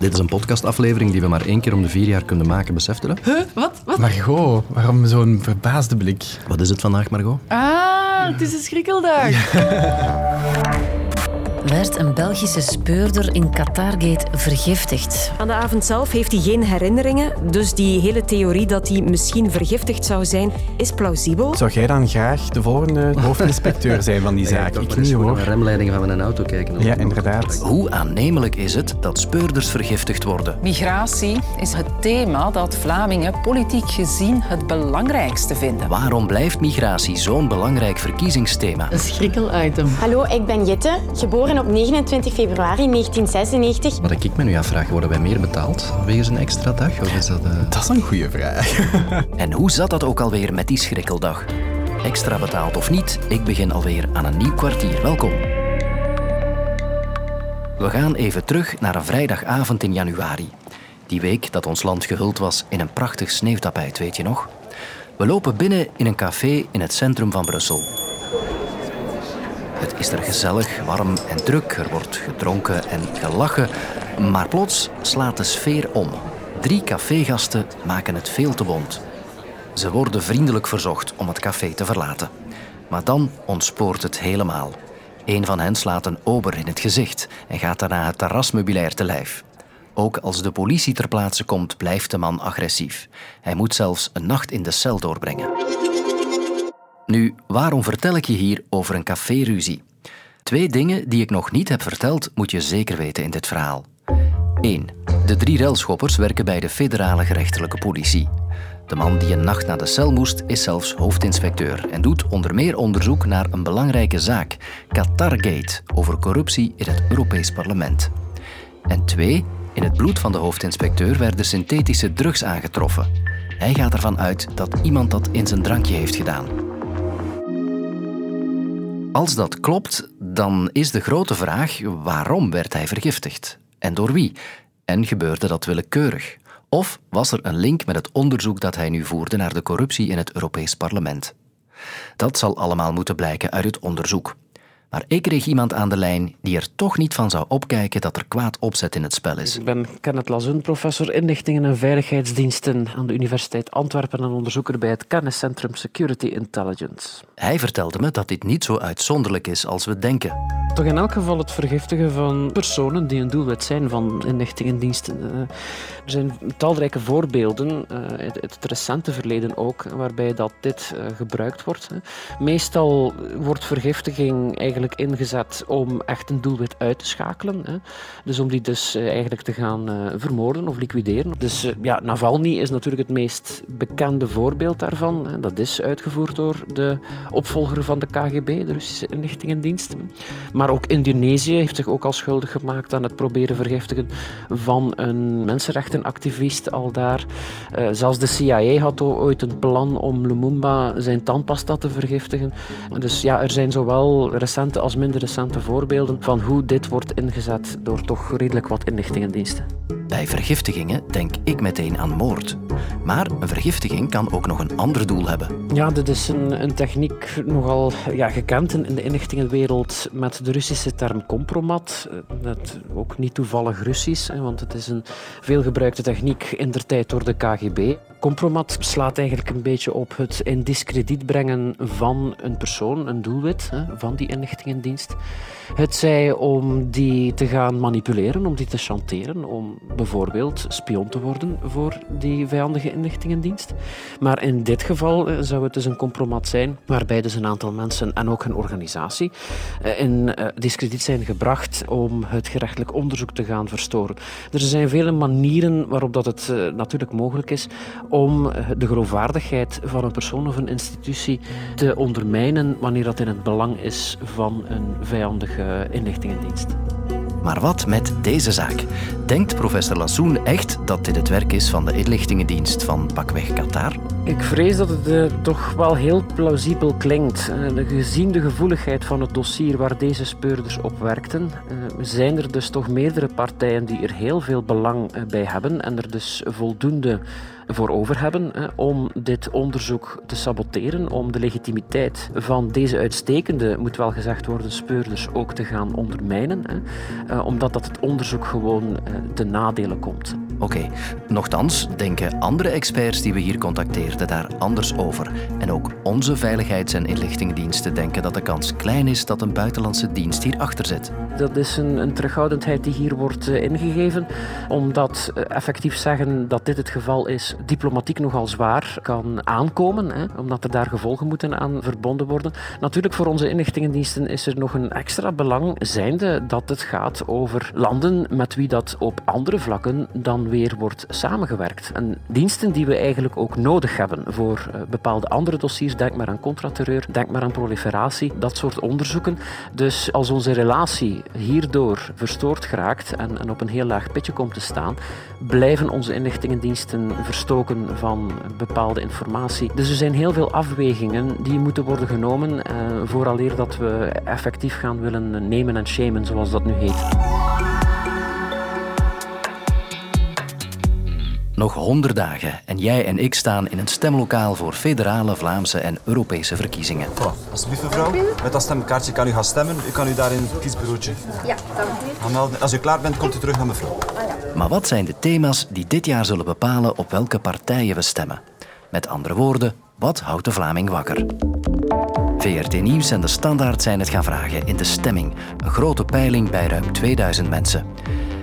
Dit is een podcastaflevering die we maar één keer om de vier jaar kunnen maken, beseft u dat? Huh? Wat? Wat? Margot, waarom zo'n verbaasde blik? Wat is het vandaag, Margot? Ah, het is een schrikkeldag. werd een Belgische speurder in Qatargate vergiftigd. Aan de avond zelf heeft hij geen herinneringen, dus die hele theorie dat hij misschien vergiftigd zou zijn, is plausibel. Zou jij dan graag de volgende hoofdinspecteur zijn van die zaak? Ik Ik niet naar hoor. de remleiding van mijn auto kijken. Ja, inderdaad. Hoe aannemelijk is het dat speurders vergiftigd worden? Migratie is het thema dat Vlamingen politiek gezien het belangrijkste vinden. Waarom blijft migratie zo'n belangrijk verkiezingsthema? Een schrikkel-item. Hallo, ik ben Jette, geboren op 29 februari 1996. Wat ik me nu afvraag, worden wij meer betaald wegens een extra dag? Of is dat... eh, Dat is een goede vraag. En hoe zat dat ook alweer met die schrikkeldag? Extra betaald of niet, ik begin alweer aan een nieuw kwartier. Welkom. We gaan even terug naar een vrijdagavond in januari. Die week dat ons land gehuld was in een prachtig sneeuwtapijt, weet je nog? We lopen binnen in een café in het centrum van Brussel. Het is er gezellig, warm en druk. Er wordt gedronken en gelachen. Maar plots slaat de sfeer om. Drie cafégasten maken het veel te bond. Ze worden vriendelijk verzocht om het café te verlaten. Maar dan ontspoort het helemaal. Een van hen slaat een ober in het gezicht en gaat daarna het terrasmeubilair te lijf. Ook als de politie ter plaatse komt, blijft de man agressief. Hij moet zelfs een nacht in de cel doorbrengen. Nu, waarom vertel ik je hier over een caféruzie? Twee dingen die ik nog niet heb verteld, moet je zeker weten in dit verhaal. 1. De drie relschoppers werken bij de federale gerechtelijke politie. De man die een nacht naar de cel moest, is zelfs hoofdinspecteur en doet onder meer onderzoek naar een belangrijke zaak, Qatargate, over corruptie in het Europees Parlement. En twee, in het bloed van de hoofdinspecteur werden synthetische drugs aangetroffen. Hij gaat ervan uit dat iemand dat in zijn drankje heeft gedaan. Als dat klopt, dan is de grote vraag waarom werd hij vergiftigd? En door wie? En gebeurde dat willekeurig? Of was er een link met het onderzoek dat hij nu voerde naar de corruptie in het Europees Parlement? Dat zal allemaal moeten blijken uit het onderzoek. Maar ik kreeg iemand aan de lijn die er toch niet van zou opkijken dat er kwaad opzet in het spel is. Ik ben Kenneth Lazun, professor inlichtingen en veiligheidsdiensten aan de Universiteit Antwerpen en onderzoeker bij het kenniscentrum Security Intelligence. Hij vertelde me dat dit niet zo uitzonderlijk is als we denken. Toch in elk geval het vergiftigen van personen die een doelwit zijn van inlichtingendiensten. Eh, Er zijn talrijke voorbeelden, eh, het recente verleden ook, waarbij dat dit eh, gebruikt wordt. Meestal wordt vergiftiging eigenlijk ingezet om echt een doelwit uit te schakelen. hè. Dus om die dus eh, eigenlijk te gaan eh, vermoorden of liquideren. Dus eh, ja, Navalny is natuurlijk het meest bekende voorbeeld daarvan. hè. Dat is uitgevoerd door de opvolger van de KGB, de Russische inlichtingendienst. Maar ook Indonesië heeft zich ook al schuldig gemaakt aan het proberen vergiftigen van een mensenrechtenactivist al daar. Zelfs de CIA had ooit een plan om Lumumba zijn tandpasta te vergiftigen. Dus ja, er zijn zowel recente als minder recente voorbeelden van hoe dit wordt ingezet door toch redelijk wat inlichtingendiensten. Bij vergiftigingen denk ik meteen aan moord. Maar een vergiftiging kan ook nog een ander doel hebben. Ja, dit is een, een techniek nogal ja, gekend in, in de inlichtingenwereld met de Russische term compromat. Eh, Dat ook niet toevallig Russisch, want het is een veelgebruikte techniek in der tijd door de KGB. Compromat slaat eigenlijk een beetje op het in discrediet brengen van een persoon, een doelwit hè, van die inlichtingendienst. Het zij om die te gaan manipuleren, om die te chanteren, om bijvoorbeeld spion te worden voor die vijandige inlichtingendienst. Maar in dit geval eh, zou het dus een compromat zijn waarbij dus een aantal mensen en ook een organisatie eh, in eh, discrediet zijn gebracht om het gerechtelijk onderzoek te gaan verstoren. Er zijn vele manieren waarop dat het natuurlijk mogelijk is om eh, de geloofwaardigheid van een persoon of een institutie te ondermijnen wanneer dat in het belang is van een vijandige inlichtingendienst. Maar wat met deze zaak? Denkt professor Lassoen echt dat dit het werk is van de inlichtingendienst van pakweg Qatar? Ik vrees dat het eh, toch wel heel plausibel klinkt. Eh, de- gezien de gevoeligheid van het dossier waar deze speurders op werkten, zijn er dus toch meerdere partijen die er heel veel belang bij hebben en er dus voldoende voor over hebben hè, om dit onderzoek te saboteren, om de legitimiteit van deze uitstekende, moet wel gezegd worden, speurders ook te gaan ondermijnen, hè, uh, omdat dat het onderzoek gewoon uh, ten nadele komt. Oké, nochtans denken andere experts die we hier contacteerden daar anders over. En ook onze veiligheids- en inlichtingendiensten denken dat de kans klein is dat een buitenlandse dienst hierachter zit. Dat is een, een terughoudendheid die hier wordt uh, ingegeven, omdat effectief zeggen dat dit het geval is, diplomatiek nogal zwaar kan aankomen, hè, omdat er daar gevolgen moeten aan verbonden worden. Natuurlijk voor onze inlichtingendiensten is er nog een extra belang, zijnde dat het gaat over landen met wie dat op andere vlakken dan weer wordt samengewerkt. En diensten die we eigenlijk ook nodig hebben voor uh, bepaalde andere dossiers, denk maar aan contraterreur, denk maar aan proliferatie, dat soort onderzoeken. Dus als onze relatie hierdoor verstoord geraakt en, en op een heel laag pitje komt te staan, blijven onze inlichtingendiensten verstoken van bepaalde informatie. Dus er zijn heel veel afwegingen die moeten worden genomen uh, vooraleer dat we effectief gaan willen nemen en shamen, zoals dat nu heet. Nog honderd dagen en jij en ik staan in een stemlokaal voor federale, Vlaamse en Europese verkiezingen. Voilà, alsjeblieft mevrouw. Met dat stemkaartje kan u gaan stemmen. U kan u daar in het kiesbureautje ja, dank u. aanmelden. Als u klaar bent, komt u terug naar mevrouw. Maar wat zijn de thema's die dit jaar zullen bepalen op welke partijen we stemmen? Met andere woorden, wat houdt de Vlaming wakker? VRT Nieuws en De Standaard zijn het gaan vragen in de stemming. Een grote peiling bij ruim 2000 mensen.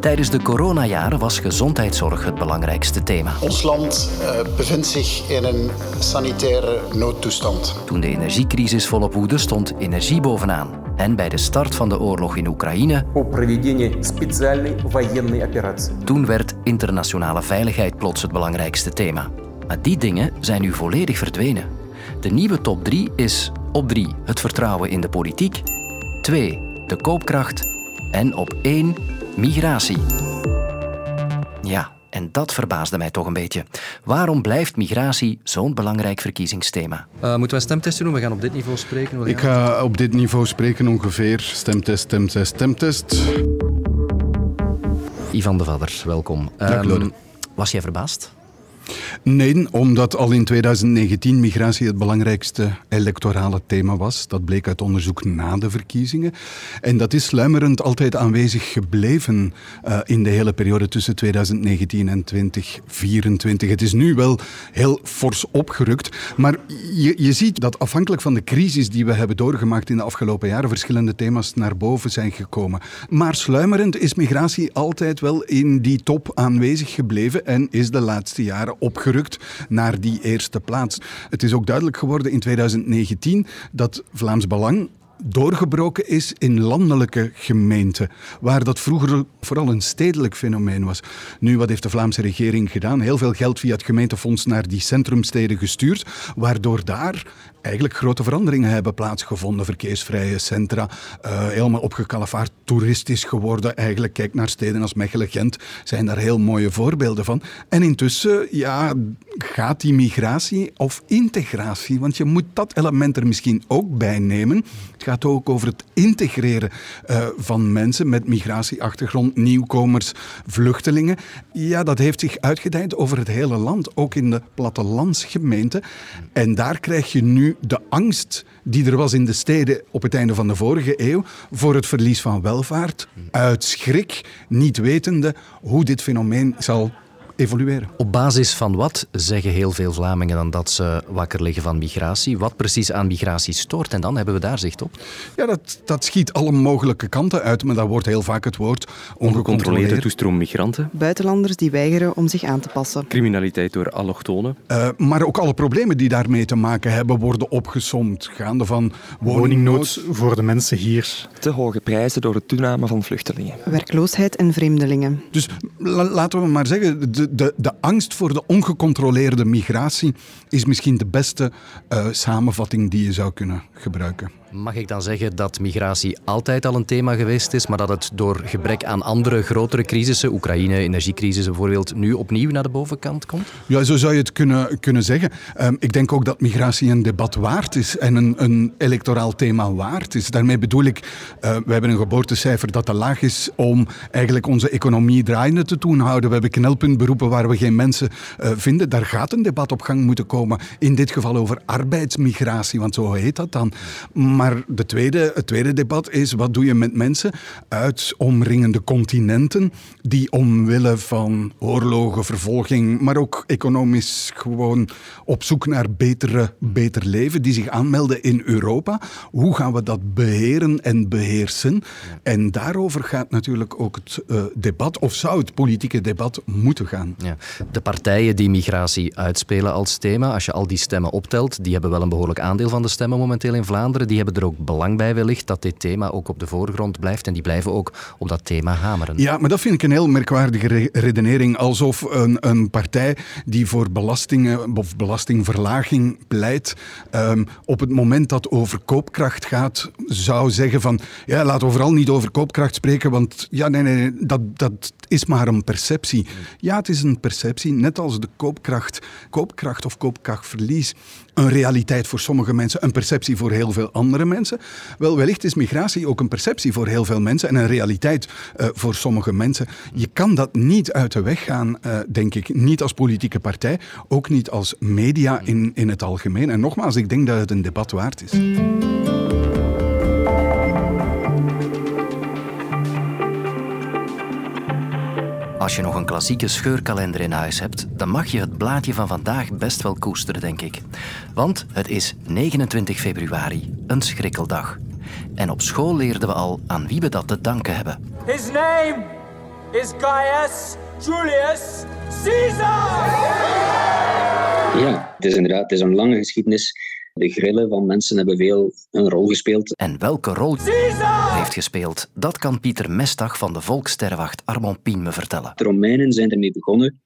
Tijdens de coronajaren was gezondheidszorg het belangrijkste thema. Ons land uh, bevindt zich in een sanitaire noodtoestand. Toen de energiecrisis volop woedde, stond energie bovenaan. En bij de start van de oorlog in Oekraïne. Toen werd internationale veiligheid plots het belangrijkste thema. Maar die dingen zijn nu volledig verdwenen. De nieuwe top 3 is op 3 het vertrouwen in de politiek, 2 de koopkracht en op 1 migratie. Ja, en dat verbaasde mij toch een beetje. Waarom blijft migratie zo'n belangrijk verkiezingsthema? Uh, moeten we een stemtest doen? We gaan op dit niveau spreken. Ik ga op dit niveau spreken ongeveer. Stemtest, stemtest, stemtest. Ivan de Vadder, welkom. Um, was jij verbaasd? Nee, omdat al in 2019 migratie het belangrijkste electorale thema was. Dat bleek uit onderzoek na de verkiezingen. En dat is sluimerend altijd aanwezig gebleven uh, in de hele periode tussen 2019 en 2024. Het is nu wel heel fors opgerukt. Maar je, je ziet dat afhankelijk van de crisis die we hebben doorgemaakt in de afgelopen jaren, verschillende thema's naar boven zijn gekomen. Maar sluimerend is migratie altijd wel in die top aanwezig gebleven en is de laatste jaren opgerukt naar die eerste plaats. Het is ook duidelijk geworden in 2019 dat Vlaams Belang doorgebroken is in landelijke gemeenten, waar dat vroeger vooral een stedelijk fenomeen was. Nu, wat heeft de Vlaamse regering gedaan? Heel veel geld via het gemeentefonds naar die centrumsteden gestuurd, waardoor daar eigenlijk grote veranderingen hebben plaatsgevonden. Verkeersvrije centra, uh, helemaal opgekalevaard, toeristisch geworden. Eigenlijk, kijk naar steden als Mechelen, Gent, zijn daar heel mooie voorbeelden van. En intussen, ja, gaat die migratie of integratie, want je moet dat element er misschien ook bij nemen. Het gaat ook over het integreren uh, van mensen met migratieachtergrond, nieuwkomers, vluchtelingen. Ja, dat heeft zich uitgedijd over het hele land, ook in de plattelandsgemeenten. En daar krijg je nu de angst die er was in de steden op het einde van de vorige eeuw voor het verlies van welvaart, uit schrik, niet wetende hoe dit fenomeen zal evolueren. Op basis van wat zeggen heel veel Vlamingen dan dat ze wakker liggen van migratie? Wat precies aan migratie stoort? En dan hebben we daar zicht op. Ja, dat, dat schiet alle mogelijke kanten uit, maar daar wordt heel vaak het woord ongecontroleerde toestroom migranten. Buitenlanders die weigeren om zich aan te passen. Criminaliteit door allochtonen. Uh, maar ook alle problemen die daarmee te maken hebben worden opgesomd. Gaande van woningnood voor de mensen hier. Te hoge prijzen door de toename van vluchtelingen. Werkloosheid en vreemdelingen. Dus la laten we maar zeggen, de, de, de angst voor de ongecontroleerde migratie is misschien de beste uh, samenvatting die je zou kunnen gebruiken. Mag ik dan zeggen dat migratie altijd al een thema geweest is, maar dat het door gebrek aan andere grotere crisissen, Oekraïne, energiecrisis bijvoorbeeld, nu opnieuw naar de bovenkant komt? Ja, zo zou je het kunnen, kunnen zeggen. Um, ik denk ook dat migratie een debat waard is en een, een electoraal thema waard is. Daarmee bedoel ik, uh, we hebben een geboortecijfer dat te laag is om eigenlijk onze economie draaiende te houden. We hebben knelpuntberoepen waar we geen mensen uh, vinden. Daar gaat een debat op gang moeten komen. In dit geval over arbeidsmigratie, want zo heet dat dan. De tweede, het tweede debat is, wat doe je met mensen uit omringende continenten die omwille van oorlogen, vervolging, maar ook economisch gewoon op zoek naar betere, beter leven, die zich aanmelden in Europa. Hoe gaan we dat beheren en beheersen? En daarover gaat natuurlijk ook het uh, debat, of zou het politieke debat moeten gaan. Ja. De partijen die migratie uitspelen als thema, als je al die stemmen optelt, die hebben wel een behoorlijk aandeel van de stemmen momenteel in Vlaanderen. Die hebben er ook belang bij wellicht dat dit thema ook op de voorgrond blijft en die blijven ook op dat thema hameren. Ja, maar dat vind ik een heel merkwaardige re redenering. Alsof een, een partij die voor belastingen of belastingverlaging pleit, um, op het moment dat over koopkracht gaat, zou zeggen van ja, laat overal niet over koopkracht spreken, want ja, nee, nee, dat, dat is maar een perceptie. Ja, het is een perceptie, net als de koopkracht, koopkracht of koopkrachtverlies een realiteit voor sommige mensen, een perceptie voor heel veel andere mensen. Wel, wellicht is migratie ook een perceptie voor heel veel mensen en een realiteit uh, voor sommige mensen. Je kan dat niet uit de weg gaan, uh, denk ik. Niet als politieke partij, ook niet als media in, in het algemeen. En nogmaals, ik denk dat het een debat waard is. Als je nog een klassieke scheurkalender in huis hebt, dan mag je het blaadje van vandaag best wel koesteren, denk ik. Want het is 29 februari, een schrikkeldag. En op school leerden we al aan wie we dat te danken hebben. His name is Gaius Julius Caesar! Ja, het is inderdaad het is een lange geschiedenis de grillen van mensen hebben veel een rol gespeeld. En welke rol Caesar! Gespeeld, dat kan Pieter Mestag van de Volkssterrenwacht Armand Pien me vertellen. De Romeinen zijn ermee begonnen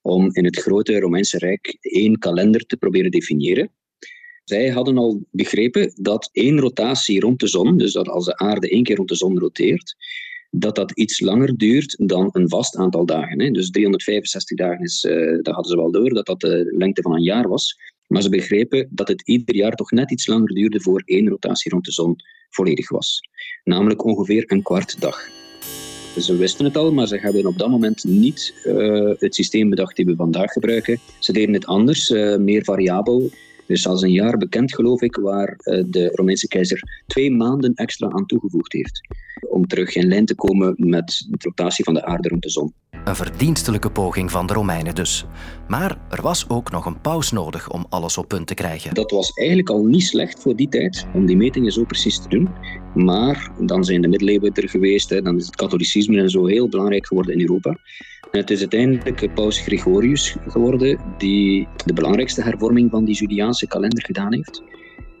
om in het grote Romeinse Rijk één kalender te proberen definiëren. Zij hadden al begrepen dat één rotatie rond de zon, dus dat als de aarde één keer rond de zon roteert, dat dat iets langer duurt dan een vast aantal dagen. Hè. Dus 365 dagen is, uh, hadden ze wel door, dat dat de lengte van een jaar was. Maar ze begrepen dat het ieder jaar toch net iets langer duurde voor één rotatie rond de zon volledig was. Namelijk ongeveer een kwart dag. Ze wisten het al, maar ze hebben op dat moment niet uh, het systeem bedacht die we vandaag gebruiken. Ze deden het anders, uh, meer variabel. Dus als een jaar bekend, geloof ik, waar uh, de Romeinse keizer twee maanden extra aan toegevoegd heeft. Om terug in lijn te komen met de rotatie van de aarde rond de zon. Een verdienstelijke poging van de Romeinen dus. Maar er was ook nog een paus nodig om alles op punt te krijgen. Dat was eigenlijk al niet slecht voor die tijd, om die metingen zo precies te doen. Maar dan zijn de middeleeuwen er geweest, hè, dan is het katholicisme en zo heel belangrijk geworden in Europa. En het is uiteindelijk paus Gregorius geworden die de belangrijkste hervorming van die Juliaanse kalender gedaan heeft.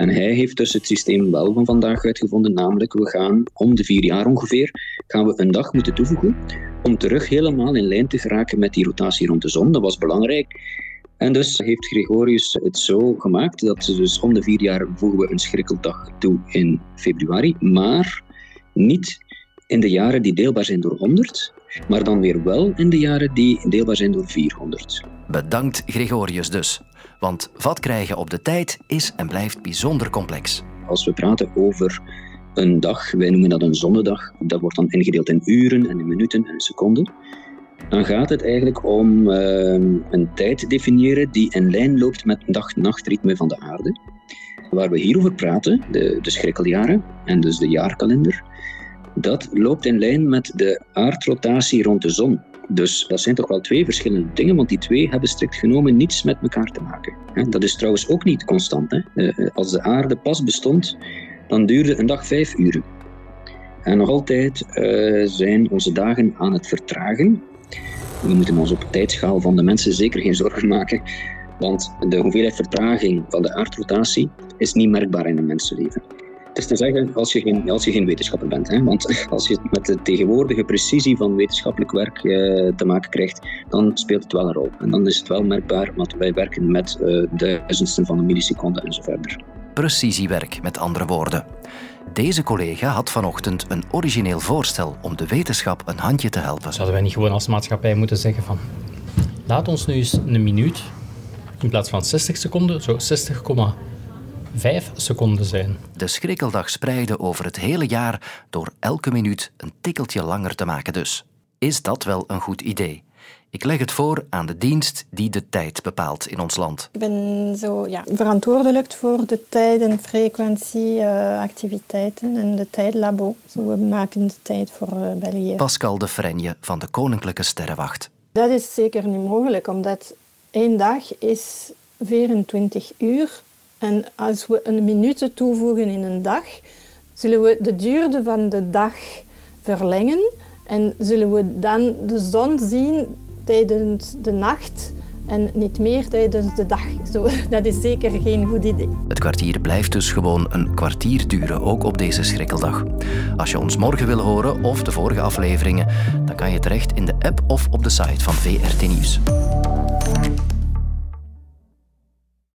En hij heeft dus het systeem wel van vandaag uitgevonden, namelijk we gaan om de vier jaar ongeveer gaan we een dag moeten toevoegen om terug helemaal in lijn te geraken met die rotatie rond de zon. Dat was belangrijk. En dus heeft Gregorius het zo gemaakt dat ze dus om de vier jaar voegen we een schrikkeldag toe in februari, maar niet in de jaren die deelbaar zijn door 100, maar dan weer wel in de jaren die deelbaar zijn door 400. Bedankt Gregorius dus. Want vat krijgen op de tijd is en blijft bijzonder complex. Als we praten over een dag, wij noemen dat een zonnedag, dat wordt dan ingedeeld in uren en in minuten en in seconden. Dan gaat het eigenlijk om uh, een tijd te definiëren die in lijn loopt met het dag-nachtritme van de aarde. Waar we hier over praten, de, de schrikkeljaren en dus de jaarkalender, dat loopt in lijn met de aardrotatie rond de zon. Dus dat zijn toch wel twee verschillende dingen, want die twee hebben strikt genomen niets met elkaar te maken. Dat is trouwens ook niet constant. Hè. Als de aarde pas bestond, dan duurde een dag vijf uren. En nog altijd uh, zijn onze dagen aan het vertragen. We moeten ons op tijdschaal van de mensen zeker geen zorgen maken, want de hoeveelheid vertraging van de aardrotatie is niet merkbaar in een mensenleven. Het is te zeggen als je geen, als je geen wetenschapper bent. Hè? Want als je met de tegenwoordige precisie van wetenschappelijk werk eh, te maken krijgt, dan speelt het wel een rol. En dan is het wel merkbaar, want wij werken met uh, duizendsten van een milliseconde en zo verder. Precisiewerk, met andere woorden. Deze collega had vanochtend een origineel voorstel om de wetenschap een handje te helpen. Zouden wij niet gewoon als maatschappij moeten zeggen van... Laat ons nu eens een minuut, in plaats van 60 seconden, zo 60,5 seconden zijn. De schrikkeldag spreidde over het hele jaar door elke minuut een tikkeltje langer te maken dus. Is dat wel een goed idee? Ik leg het voor aan de dienst die de tijd bepaalt in ons land. Ik ben zo, ja, verantwoordelijk voor de tijd en frequentie, uh, activiteiten en de tijdlabo. Zo, we maken de tijd voor uh, België. Pascal de Frenje van de Koninklijke Sterrenwacht. Dat is zeker niet mogelijk, omdat één dag is 24 uur. En als we een minuut toevoegen in een dag, zullen we de duurde van de dag verlengen. En zullen we dan de zon zien tijdens de nacht en niet meer tijdens de dag. Zo, dat is zeker geen goed idee. Het kwartier blijft dus gewoon een kwartier duren, ook op deze schrikkeldag. Als je ons morgen wil horen of de vorige afleveringen, dan kan je terecht in de app of op de site van VRT Nieuws.